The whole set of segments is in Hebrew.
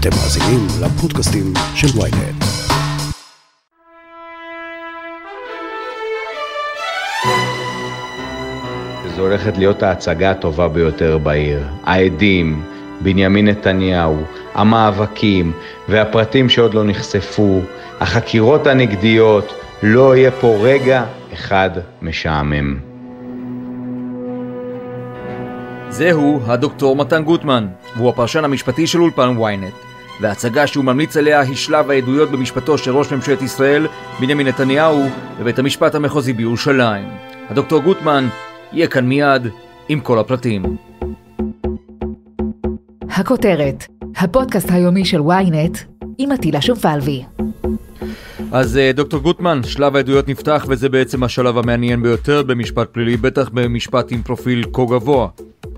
אתם מאזינים לפודקאסטים של ויינט. זו הולכת להיות ההצגה הטובה ביותר בעיר. העדים, בנימין נתניהו, המאבקים והפרטים שעוד לא נחשפו, החקירות הנגדיות, לא יהיה פה רגע אחד משעמם. זהו הדוקטור מתן גוטמן, והוא הפרשן המשפטי של אולפן ynet. וההצגה שהוא ממליץ עליה היא שלב העדויות במשפטו של ראש ממשלת ישראל, בנימין נתניהו, בבית המשפט המחוזי בירושלים. הדוקטור גוטמן יהיה כאן מיד עם כל הפרטים. הכותרת, הפודקאסט היומי של ynet עם עטילה שומפלבי. אז אה, דוקטור גוטמן, שלב העדויות נפתח וזה בעצם השלב המעניין ביותר במשפט פלילי, בטח במשפט עם פרופיל כה גבוה.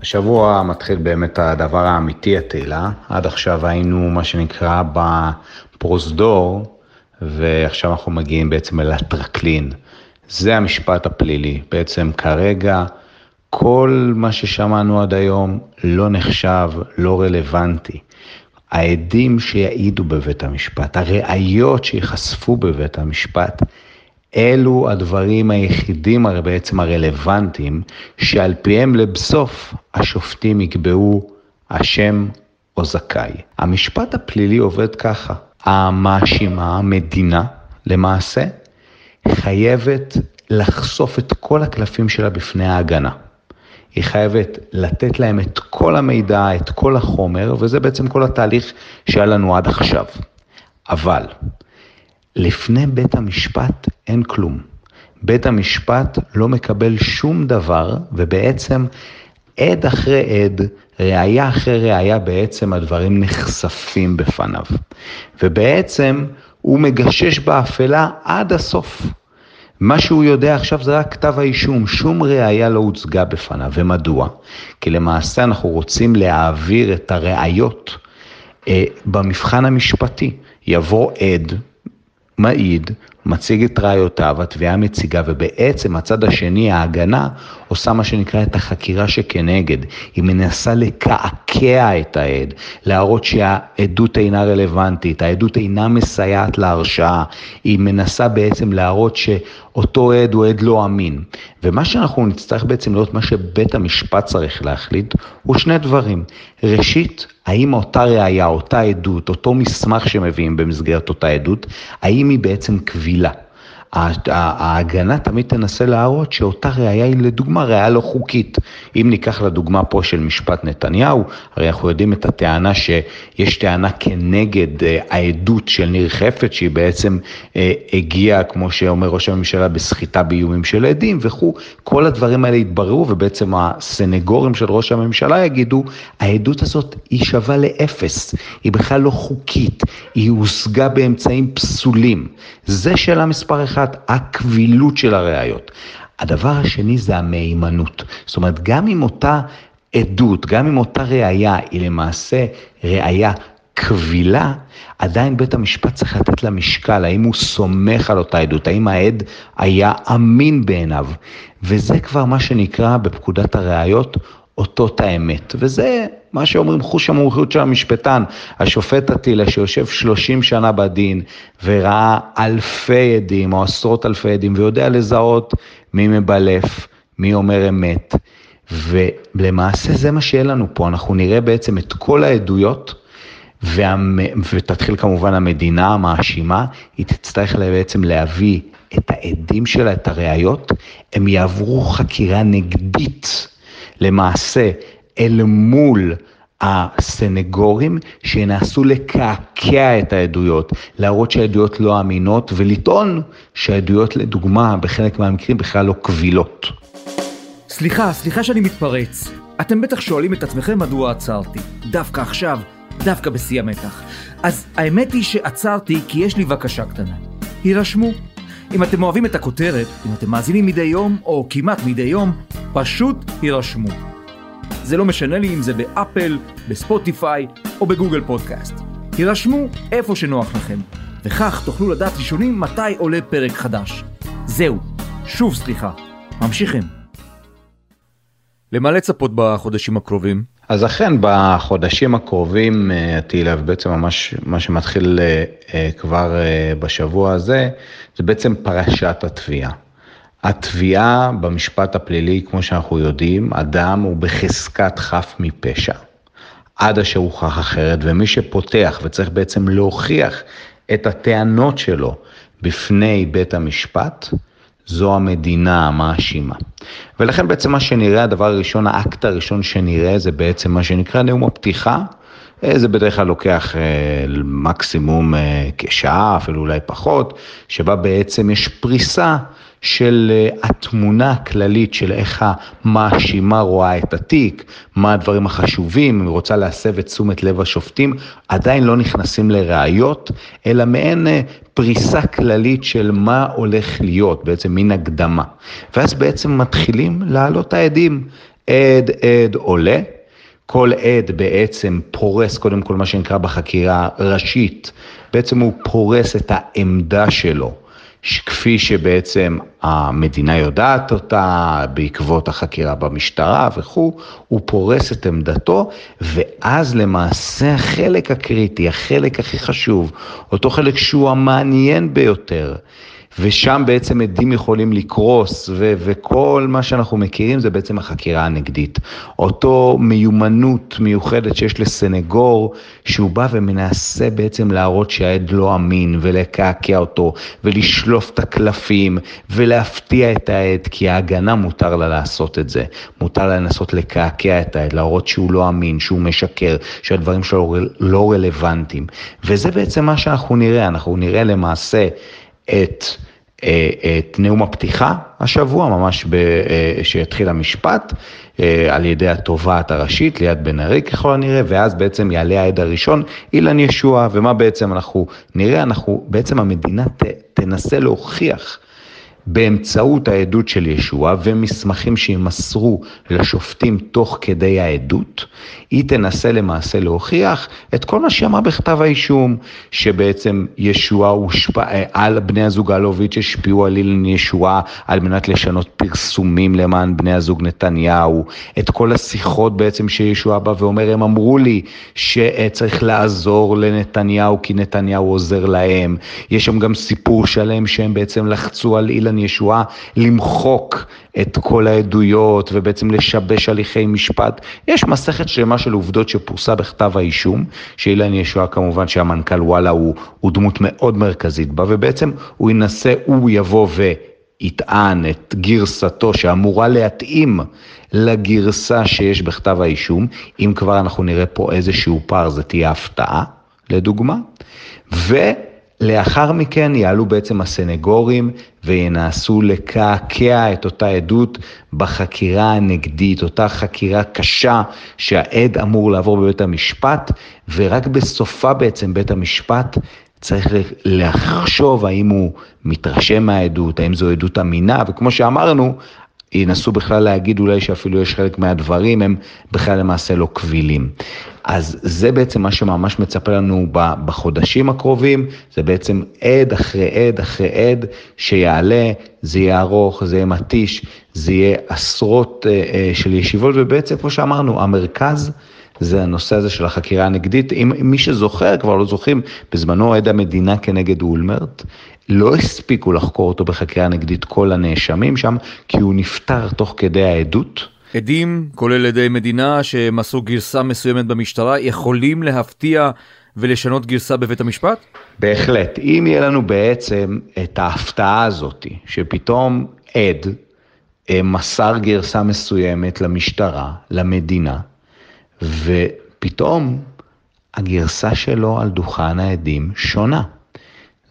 השבוע מתחיל באמת הדבר האמיתי התהילה. עד עכשיו היינו מה שנקרא בפרוזדור, ועכשיו אנחנו מגיעים בעצם אל הטרקלין. זה המשפט הפלילי. בעצם כרגע כל מה ששמענו עד היום לא נחשב, לא רלוונטי. העדים שיעידו בבית המשפט, הראיות שיחשפו בבית המשפט, אלו הדברים היחידים הרי בעצם הרלוונטיים, שעל פיהם לבסוף השופטים יקבעו אשם או זכאי. המשפט הפלילי עובד ככה, המאשימה, המדינה, למעשה, חייבת לחשוף את כל הקלפים שלה בפני ההגנה. היא חייבת לתת להם את כל המידע, את כל החומר, וזה בעצם כל התהליך שהיה לנו עד עכשיו. אבל לפני בית המשפט אין כלום. בית המשפט לא מקבל שום דבר, ובעצם עד אחרי עד, ראייה אחרי ראייה, בעצם הדברים נחשפים בפניו. ובעצם הוא מגשש באפלה עד הסוף. מה שהוא יודע עכשיו זה רק כתב האישום, שום ראייה לא הוצגה בפניו. ומדוע? כי למעשה אנחנו רוצים להעביר את הראיות אה, במבחן המשפטי. יבוא עד, Ma'id מציג את ראיותיו, התביעה מציגה, ובעצם הצד השני, ההגנה, עושה מה שנקרא את החקירה שכנגד. היא מנסה לקעקע את העד, להראות שהעדות אינה רלוונטית, העדות אינה מסייעת להרשעה, היא מנסה בעצם להראות שאותו עד הוא עד לא אמין. ומה שאנחנו נצטרך בעצם לראות, מה שבית המשפט צריך להחליט, הוא שני דברים. ראשית, האם אותה ראייה, אותה עדות, אותו מסמך שמביאים במסגרת אותה עדות, האם היא בעצם קבילה? ההגנה תמיד תנסה להראות שאותה ראייה היא לדוגמה ראייה לא חוקית. אם ניקח לדוגמה פה של משפט נתניהו, הרי אנחנו יודעים את הטענה שיש טענה כנגד אה, העדות של ניר חפץ, שהיא בעצם אה, הגיעה, כמו שאומר ראש הממשלה, בסחיטה באיומים של עדים וכו', כל הדברים האלה יתבררו ובעצם הסנגורים של ראש הממשלה יגידו, העדות הזאת היא שווה לאפס, היא בכלל לא חוקית, היא הושגה באמצעים פסולים. זה שאלה מספר אחד. אחת, הקבילות של הראיות. הדבר השני זה המהימנות. זאת אומרת, גם אם אותה עדות, גם אם אותה ראייה היא למעשה ראייה קבילה, עדיין בית המשפט צריך לתת לה משקל, האם הוא סומך על אותה עדות, האם העד היה אמין בעיניו. וזה כבר מה שנקרא בפקודת הראיות אותות האמת. וזה מה שאומרים חוש המומחיות של המשפטן, השופט אטילה שיושב 30 שנה בדין וראה אלפי עדים או עשרות אלפי עדים ויודע לזהות מי מבלף, מי אומר אמת. ולמעשה זה מה שיהיה לנו פה, אנחנו נראה בעצם את כל העדויות. והמ... ותתחיל כמובן המדינה המאשימה, היא תצטרך בעצם להביא את העדים שלה, את הראיות, הם יעברו חקירה נגדית למעשה אל מול הסנגורים שינסו לקעקע את העדויות, להראות שהעדויות לא אמינות ולטעון שהעדויות לדוגמה בחלק מהמקרים בכלל לא קבילות. סליחה, סליחה שאני מתפרץ. אתם בטח שואלים את עצמכם מדוע עצרתי. דווקא עכשיו, דווקא בשיא המתח. אז האמת היא שעצרתי כי יש לי בקשה קטנה. הירשמו. אם אתם אוהבים את הכותרת, אם אתם מאזינים מדי יום, או כמעט מדי יום, פשוט הירשמו. זה לא משנה לי אם זה באפל, בספוטיפיי או בגוגל פודקאסט. הירשמו איפה שנוח לכם, וכך תוכלו לדעת ראשונים מתי עולה פרק חדש. זהו, שוב סליחה, ממשיכים. למה לצפות בחודשים הקרובים? אז אכן בחודשים הקרובים, תהילה, ובעצם ממש מה שמתחיל כבר בשבוע הזה, זה בעצם פרשת התביעה. התביעה במשפט הפלילי, כמו שאנחנו יודעים, אדם הוא בחזקת חף מפשע. עד אשר הוכח אחרת, ומי שפותח וצריך בעצם להוכיח את הטענות שלו בפני בית המשפט, זו המדינה המאשימה. ולכן בעצם מה שנראה, הדבר הראשון, האקט הראשון שנראה זה בעצם מה שנקרא נאום הפתיחה. אה, זה בדרך כלל לוקח אה, מקסימום אה, כשעה, אפילו אולי פחות, שבה בעצם יש פריסה של התמונה הכללית של איך המאשימה רואה את התיק, מה הדברים החשובים, אם היא רוצה להסב את תשומת לב השופטים, עדיין לא נכנסים לראיות, אלא מעין פריסה כללית של מה הולך להיות, בעצם מין הקדמה. ואז בעצם מתחילים לעלות העדים. עד, עד עולה, כל עד בעצם פורס קודם כל מה שנקרא בחקירה ראשית, בעצם הוא פורס את העמדה שלו. כפי שבעצם המדינה יודעת אותה בעקבות החקירה במשטרה וכו', הוא פורס את עמדתו, ואז למעשה החלק הקריטי, החלק הכי חשוב, אותו חלק שהוא המעניין ביותר, ושם בעצם עדים יכולים לקרוס, ו- וכל מה שאנחנו מכירים זה בעצם החקירה הנגדית. אותו מיומנות מיוחדת שיש לסנגור, שהוא בא ומנסה בעצם להראות שהעד לא אמין, ולקעקע אותו, ולשלוף את הקלפים, ולהפתיע את העד, כי ההגנה מותר לה לעשות את זה. מותר לה לנסות לקעקע את העד, להראות שהוא לא אמין, שהוא משקר, שהדברים שלו לא רלוונטיים. וזה בעצם מה שאנחנו נראה, אנחנו נראה למעשה את... אה, את נאום הפתיחה השבוע, ממש אה, שיתחיל המשפט אה, על ידי התובעת הראשית ליד בן ארי ככל הנראה, ואז בעצם יעלה העד הראשון, אילן ישוע, ומה בעצם אנחנו נראה? אנחנו, בעצם המדינה ת, תנסה להוכיח באמצעות העדות של ישוע ומסמכים שימסרו לשופטים תוך כדי העדות, היא תנסה למעשה להוכיח את כל מה שהיא אמרה בכתב האישום, שבעצם ישוע הושפע, על בני הזוג אלוביץ' השפיעו על אילן ישועה על מנת לשנות פרסומים למען בני הזוג נתניהו, את כל השיחות בעצם שישוע בא ואומר, הם אמרו לי שצריך לעזור לנתניהו כי נתניהו עוזר להם, יש שם גם סיפור שלם שהם בעצם לחצו על אילן ישועה למחוק את כל העדויות ובעצם לשבש הליכי משפט. יש מסכת שלמה של עובדות שפורסה בכתב האישום, שאילן ישועה כמובן שהמנכ"ל וואלה הוא, הוא דמות מאוד מרכזית בה, ובעצם הוא ינסה, הוא יבוא ו... יטען את גרסתו שאמורה להתאים לגרסה שיש בכתב האישום, אם כבר אנחנו נראה פה איזשהו פער, זה תהיה הפתעה, לדוגמה. ו... לאחר מכן יעלו בעצם הסנגורים וינסו לקעקע את אותה עדות בחקירה הנגדית, אותה חקירה קשה שהעד אמור לעבור בבית המשפט, ורק בסופה בעצם בית המשפט צריך לחשוב האם הוא מתרשם מהעדות, האם זו עדות אמינה, וכמו שאמרנו, ינסו בכלל להגיד אולי שאפילו יש חלק מהדברים הם בכלל למעשה לא קבילים. אז זה בעצם מה שממש מצפה לנו בחודשים הקרובים, זה בעצם עד אחרי עד אחרי עד שיעלה, זה יהיה ארוך, זה יהיה מתיש, זה יהיה עשרות אה, אה, של ישיבות, ובעצם כמו שאמרנו, המרכז זה הנושא הזה של החקירה הנגדית. אם מי שזוכר, כבר לא זוכרים, בזמנו עד המדינה כנגד אולמרט, לא הספיקו לחקור אותו בחקירה נגדית כל הנאשמים שם, כי הוא נפטר תוך כדי העדות. עדים, כולל עדי מדינה שמסרו גרסה מסוימת במשטרה, יכולים להפתיע ולשנות גרסה בבית המשפט? בהחלט. אם יהיה לנו בעצם את ההפתעה הזאת, שפתאום עד אה, מסר גרסה מסוימת למשטרה, למדינה, ופתאום הגרסה שלו על דוכן העדים שונה.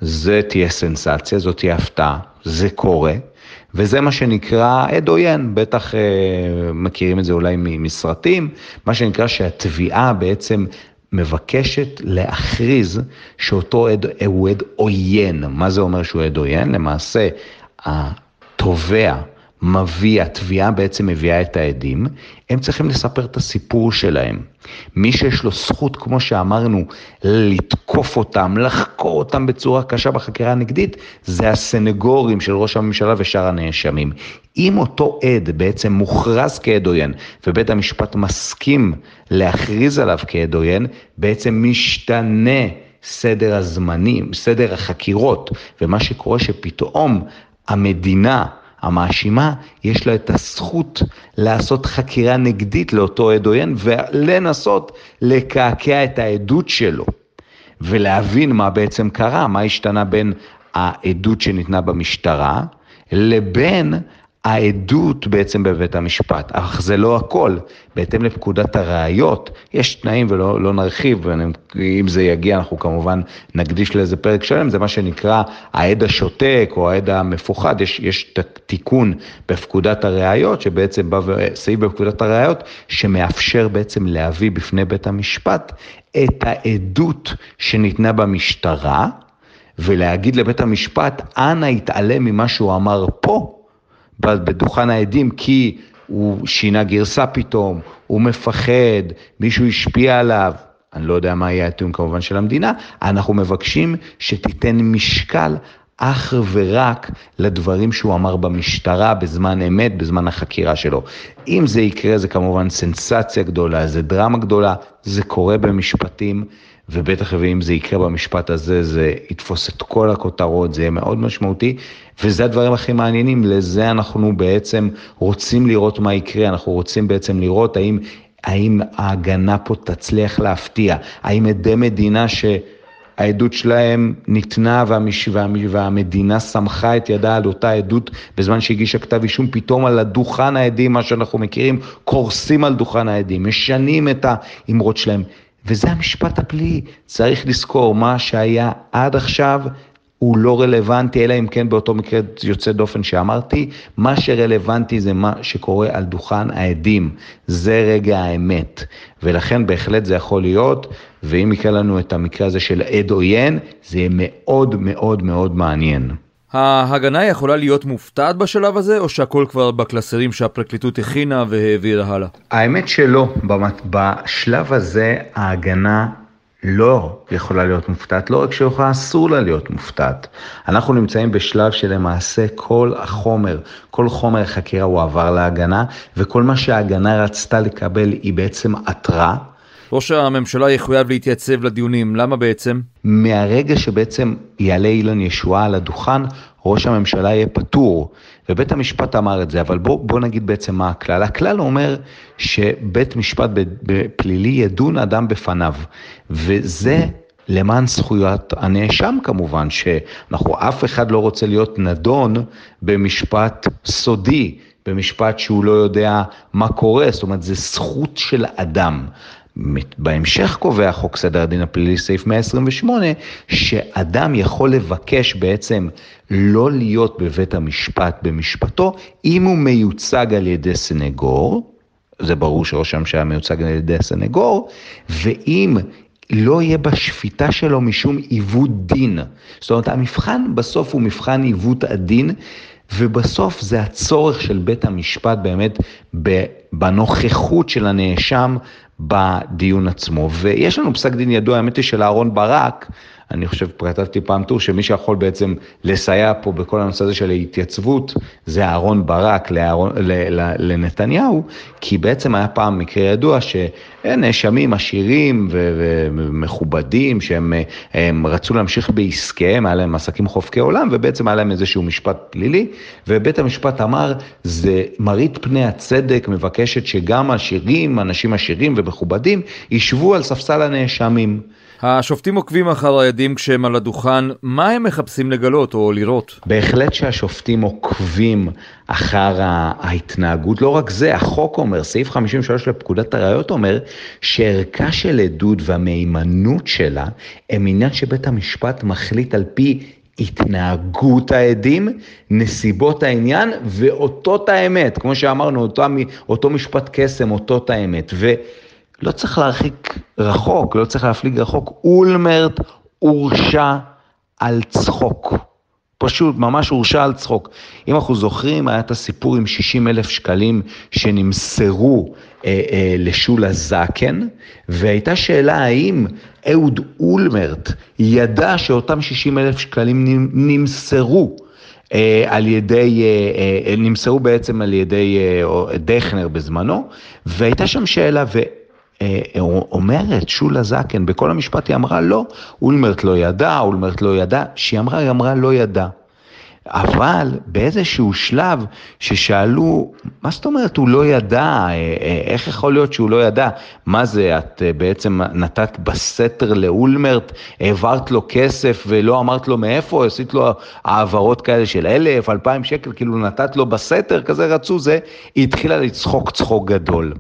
זה תהיה סנסציה, זאת תהיה הפתעה, זה קורה, וזה מה שנקרא עד עוין, בטח אה, מכירים את זה אולי מסרטים, מה שנקרא שהתביעה בעצם מבקשת להכריז שאותו עד הוא עד עוין. מה זה אומר שהוא עד עוין? למעשה, התובע מביא, התביעה בעצם מביאה את העדים, הם צריכים לספר את הסיפור שלהם. מי שיש לו זכות, כמו שאמרנו, לתקוף אותם, לחקור אותם בצורה קשה בחקירה הנגדית, זה הסנגורים של ראש הממשלה ושאר הנאשמים. אם אותו עד בעצם מוכרז כעד עוין, ובית המשפט מסכים להכריז עליו כעד עוין, בעצם משתנה סדר הזמנים, סדר החקירות, ומה שקורה שפתאום המדינה, המאשימה, יש לה את הזכות לעשות חקירה נגדית לאותו עד עוין ולנסות לקעקע את העדות שלו ולהבין מה בעצם קרה, מה השתנה בין העדות שניתנה במשטרה לבין העדות בעצם בבית המשפט, אך זה לא הכל. בהתאם לפקודת הראיות, יש תנאים ולא לא נרחיב, אם זה יגיע אנחנו כמובן נקדיש לזה פרק שלם, זה מה שנקרא העד השותק או העד המפוחד, יש, יש תיקון בפקודת הראיות, שבעצם בא סעיף בפקודת הראיות, שמאפשר בעצם להביא בפני בית המשפט את העדות שניתנה במשטרה, ולהגיד לבית המשפט, אנא יתעלם ממה שהוא אמר פה. בדוכן העדים כי הוא שינה גרסה פתאום, הוא מפחד, מישהו השפיע עליו, אני לא יודע מה יהיה הטיעון כמובן של המדינה, אנחנו מבקשים שתיתן משקל אך ורק לדברים שהוא אמר במשטרה בזמן אמת, בזמן החקירה שלו. אם זה יקרה זה כמובן סנסציה גדולה, זה דרמה גדולה, זה קורה במשפטים. ובטח ואם זה יקרה במשפט הזה, זה יתפוס את כל הכותרות, זה יהיה מאוד משמעותי, וזה הדברים הכי מעניינים, לזה אנחנו בעצם רוצים לראות מה יקרה, אנחנו רוצים בעצם לראות האם, האם ההגנה פה תצליח להפתיע, האם עדי מדינה ש... העדות שלהם ניתנה והמש... והמדינה סמכה את ידה על אותה עדות בזמן שהגישה כתב אישום, פתאום על הדוכן העדים, מה שאנחנו מכירים, קורסים על דוכן העדים, משנים את האמרות שלהם. וזה המשפט הפלילי. צריך לזכור, מה שהיה עד עכשיו הוא לא רלוונטי, אלא אם כן באותו מקרה יוצא דופן שאמרתי, מה שרלוונטי זה מה שקורה על דוכן העדים, זה רגע האמת. ולכן בהחלט זה יכול להיות, ואם יקרה לנו את המקרה הזה של עד עוין, זה יהיה מאוד מאוד מאוד מעניין. ההגנה יכולה להיות מופתעת בשלב הזה, או שהכל כבר בקלסרים שהפרקליטות הכינה והעבירה הלאה? האמת שלא, בשלב הזה ההגנה לא יכולה להיות מופתעת, לא רק שיכולה, אסור לה להיות מופתעת. אנחנו נמצאים בשלב שלמעשה כל החומר, כל חומר החקירה הועבר להגנה, וכל מה שההגנה רצתה לקבל היא בעצם התראה. ראש הממשלה יחויב להתייצב לדיונים, למה בעצם? מהרגע שבעצם יעלה אילן ישועה על הדוכן, ראש הממשלה יהיה פטור. ובית המשפט אמר את זה, אבל בוא, בוא נגיד בעצם מה הכלל. הכלל אומר שבית משפט בפלילי ידון אדם בפניו, וזה למען זכויות הנאשם כמובן, שאנחנו, אף אחד לא רוצה להיות נדון במשפט סודי, במשפט שהוא לא יודע מה קורה, זאת אומרת, זה זכות של אדם. בהמשך קובע חוק סדר הדין הפלילי, סעיף 128, שאדם יכול לבקש בעצם לא להיות בבית המשפט במשפטו, אם הוא מיוצג על ידי סנגור, זה ברור שראש הממשלה מיוצג על ידי סנגור, ואם לא יהיה בשפיטה שלו משום עיוות דין. זאת אומרת, המבחן בסוף הוא מבחן עיוות הדין, ובסוף זה הצורך של בית המשפט באמת בנוכחות של הנאשם בדיון עצמו. ויש לנו פסק דין ידוע, האמת היא של אהרון ברק, אני חושב, כתבתי פעם טור, שמי שיכול בעצם לסייע פה בכל הנושא הזה של ההתייצבות, זה אהרון ברק לאהרון, לנתניהו, כי בעצם היה פעם מקרה ידוע שנאשמים עשירים ומכובדים, שהם רצו להמשיך בעסקיהם, היה להם עסקים חופקי עולם, ובעצם היה להם איזשהו משפט פלילי, ובית המשפט אמר, זה מראית פני הצדק, מבקשת שגם עשירים, אנשים עשירים ומכובדים, ישבו על ספסל הנאשמים. השופטים עוקבים אחר העדים כשהם על הדוכן, מה הם מחפשים לגלות או לראות? בהחלט שהשופטים עוקבים אחר ההתנהגות, לא רק זה, החוק אומר, סעיף 53 לפקודת הראיות אומר, שערכה של עדות והמהימנות שלה הם עניין שבית המשפט מחליט על פי התנהגות העדים, נסיבות העניין ואותות האמת, כמו שאמרנו, אותו, אותו משפט קסם, אותות האמת. ו... לא צריך להרחיק רחוק, לא צריך להפליג רחוק. אולמרט הורשע על צחוק. פשוט ממש הורשע על צחוק. אם אנחנו זוכרים, היה את הסיפור עם 60 אלף שקלים שנמסרו אה, אה, לשולה זקן, והייתה שאלה האם אהוד אולמרט ידע שאותם 60 אלף שקלים נמסרו. אה, על ידי, אה, אה, נמסרו בעצם על ידי דכנר בזמנו, והייתה שם שאלה, ואומרת שולה זקן, בכל המשפט היא אמרה לא, אולמרט לא ידע, אולמרט לא ידע, שהיא אמרה, היא אמרה לא ידע. אבל באיזשהו שלב ששאלו, מה זאת אומרת הוא לא ידע, אה, אה, איך יכול להיות שהוא לא ידע? מה זה, את אה, בעצם נתת בסתר לאולמרט, העברת לו כסף ולא אמרת לו מאיפה, עשית לו העברות כאלה של אלף, אלפיים שקל, כאילו נתת לו בסתר, כזה רצו זה, היא התחילה לצחוק צחוק גדול.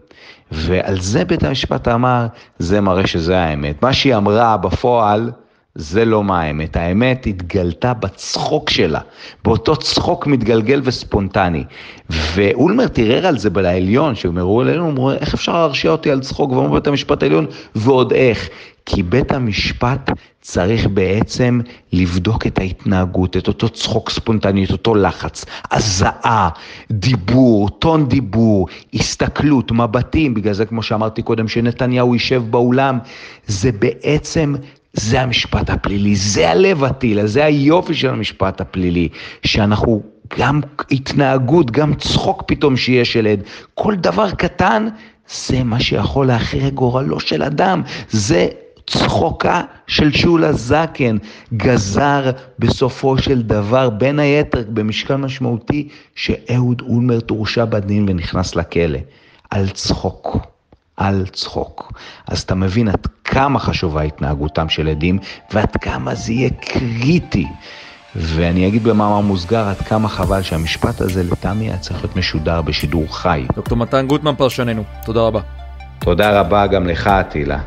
ועל זה בית המשפט אמר, זה מראה שזה האמת. מה שהיא אמרה בפועל, זה לא מה האמת, האמת התגלתה בצחוק שלה, באותו צחוק מתגלגל וספונטני. ואולמרט ערער על זה בעליון, שהם הראו עלינו, אמרו, איך אפשר להרשיע אותי על צחוק? ואומר בית המשפט העליון, ועוד איך. כי בית המשפט צריך בעצם לבדוק את ההתנהגות, את אותו צחוק ספונטני, את אותו לחץ, הזעה, דיבור, טון דיבור, הסתכלות, מבטים, בגלל זה כמו שאמרתי קודם, שנתניהו יישב באולם, זה בעצם זה המשפט הפלילי, זה הלב הטילה, זה היופי של המשפט הפלילי, שאנחנו גם התנהגות, גם צחוק פתאום שיש ילד, כל דבר קטן, זה מה שיכול להכריע גורלו של אדם, זה צחוקה של שולה זקן גזר בסופו של דבר, בין היתר במשקל משמעותי, שאהוד אולמרט הורשע בדין ונכנס לכלא, על צחוק. על צחוק. אז אתה מבין עד כמה חשובה התנהגותם של עדים ועד כמה זה יהיה קריטי. ואני אגיד במאמר מוסגר עד כמה חבל שהמשפט הזה לטעמי היה צריך להיות משודר בשידור חי. דוקטור מתן גוטמן פרשננו, תודה רבה. תודה רבה גם לך, אטילה.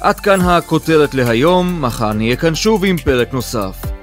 עד כאן הכותרת להיום, מחר נהיה כאן שוב עם פרק נוסף.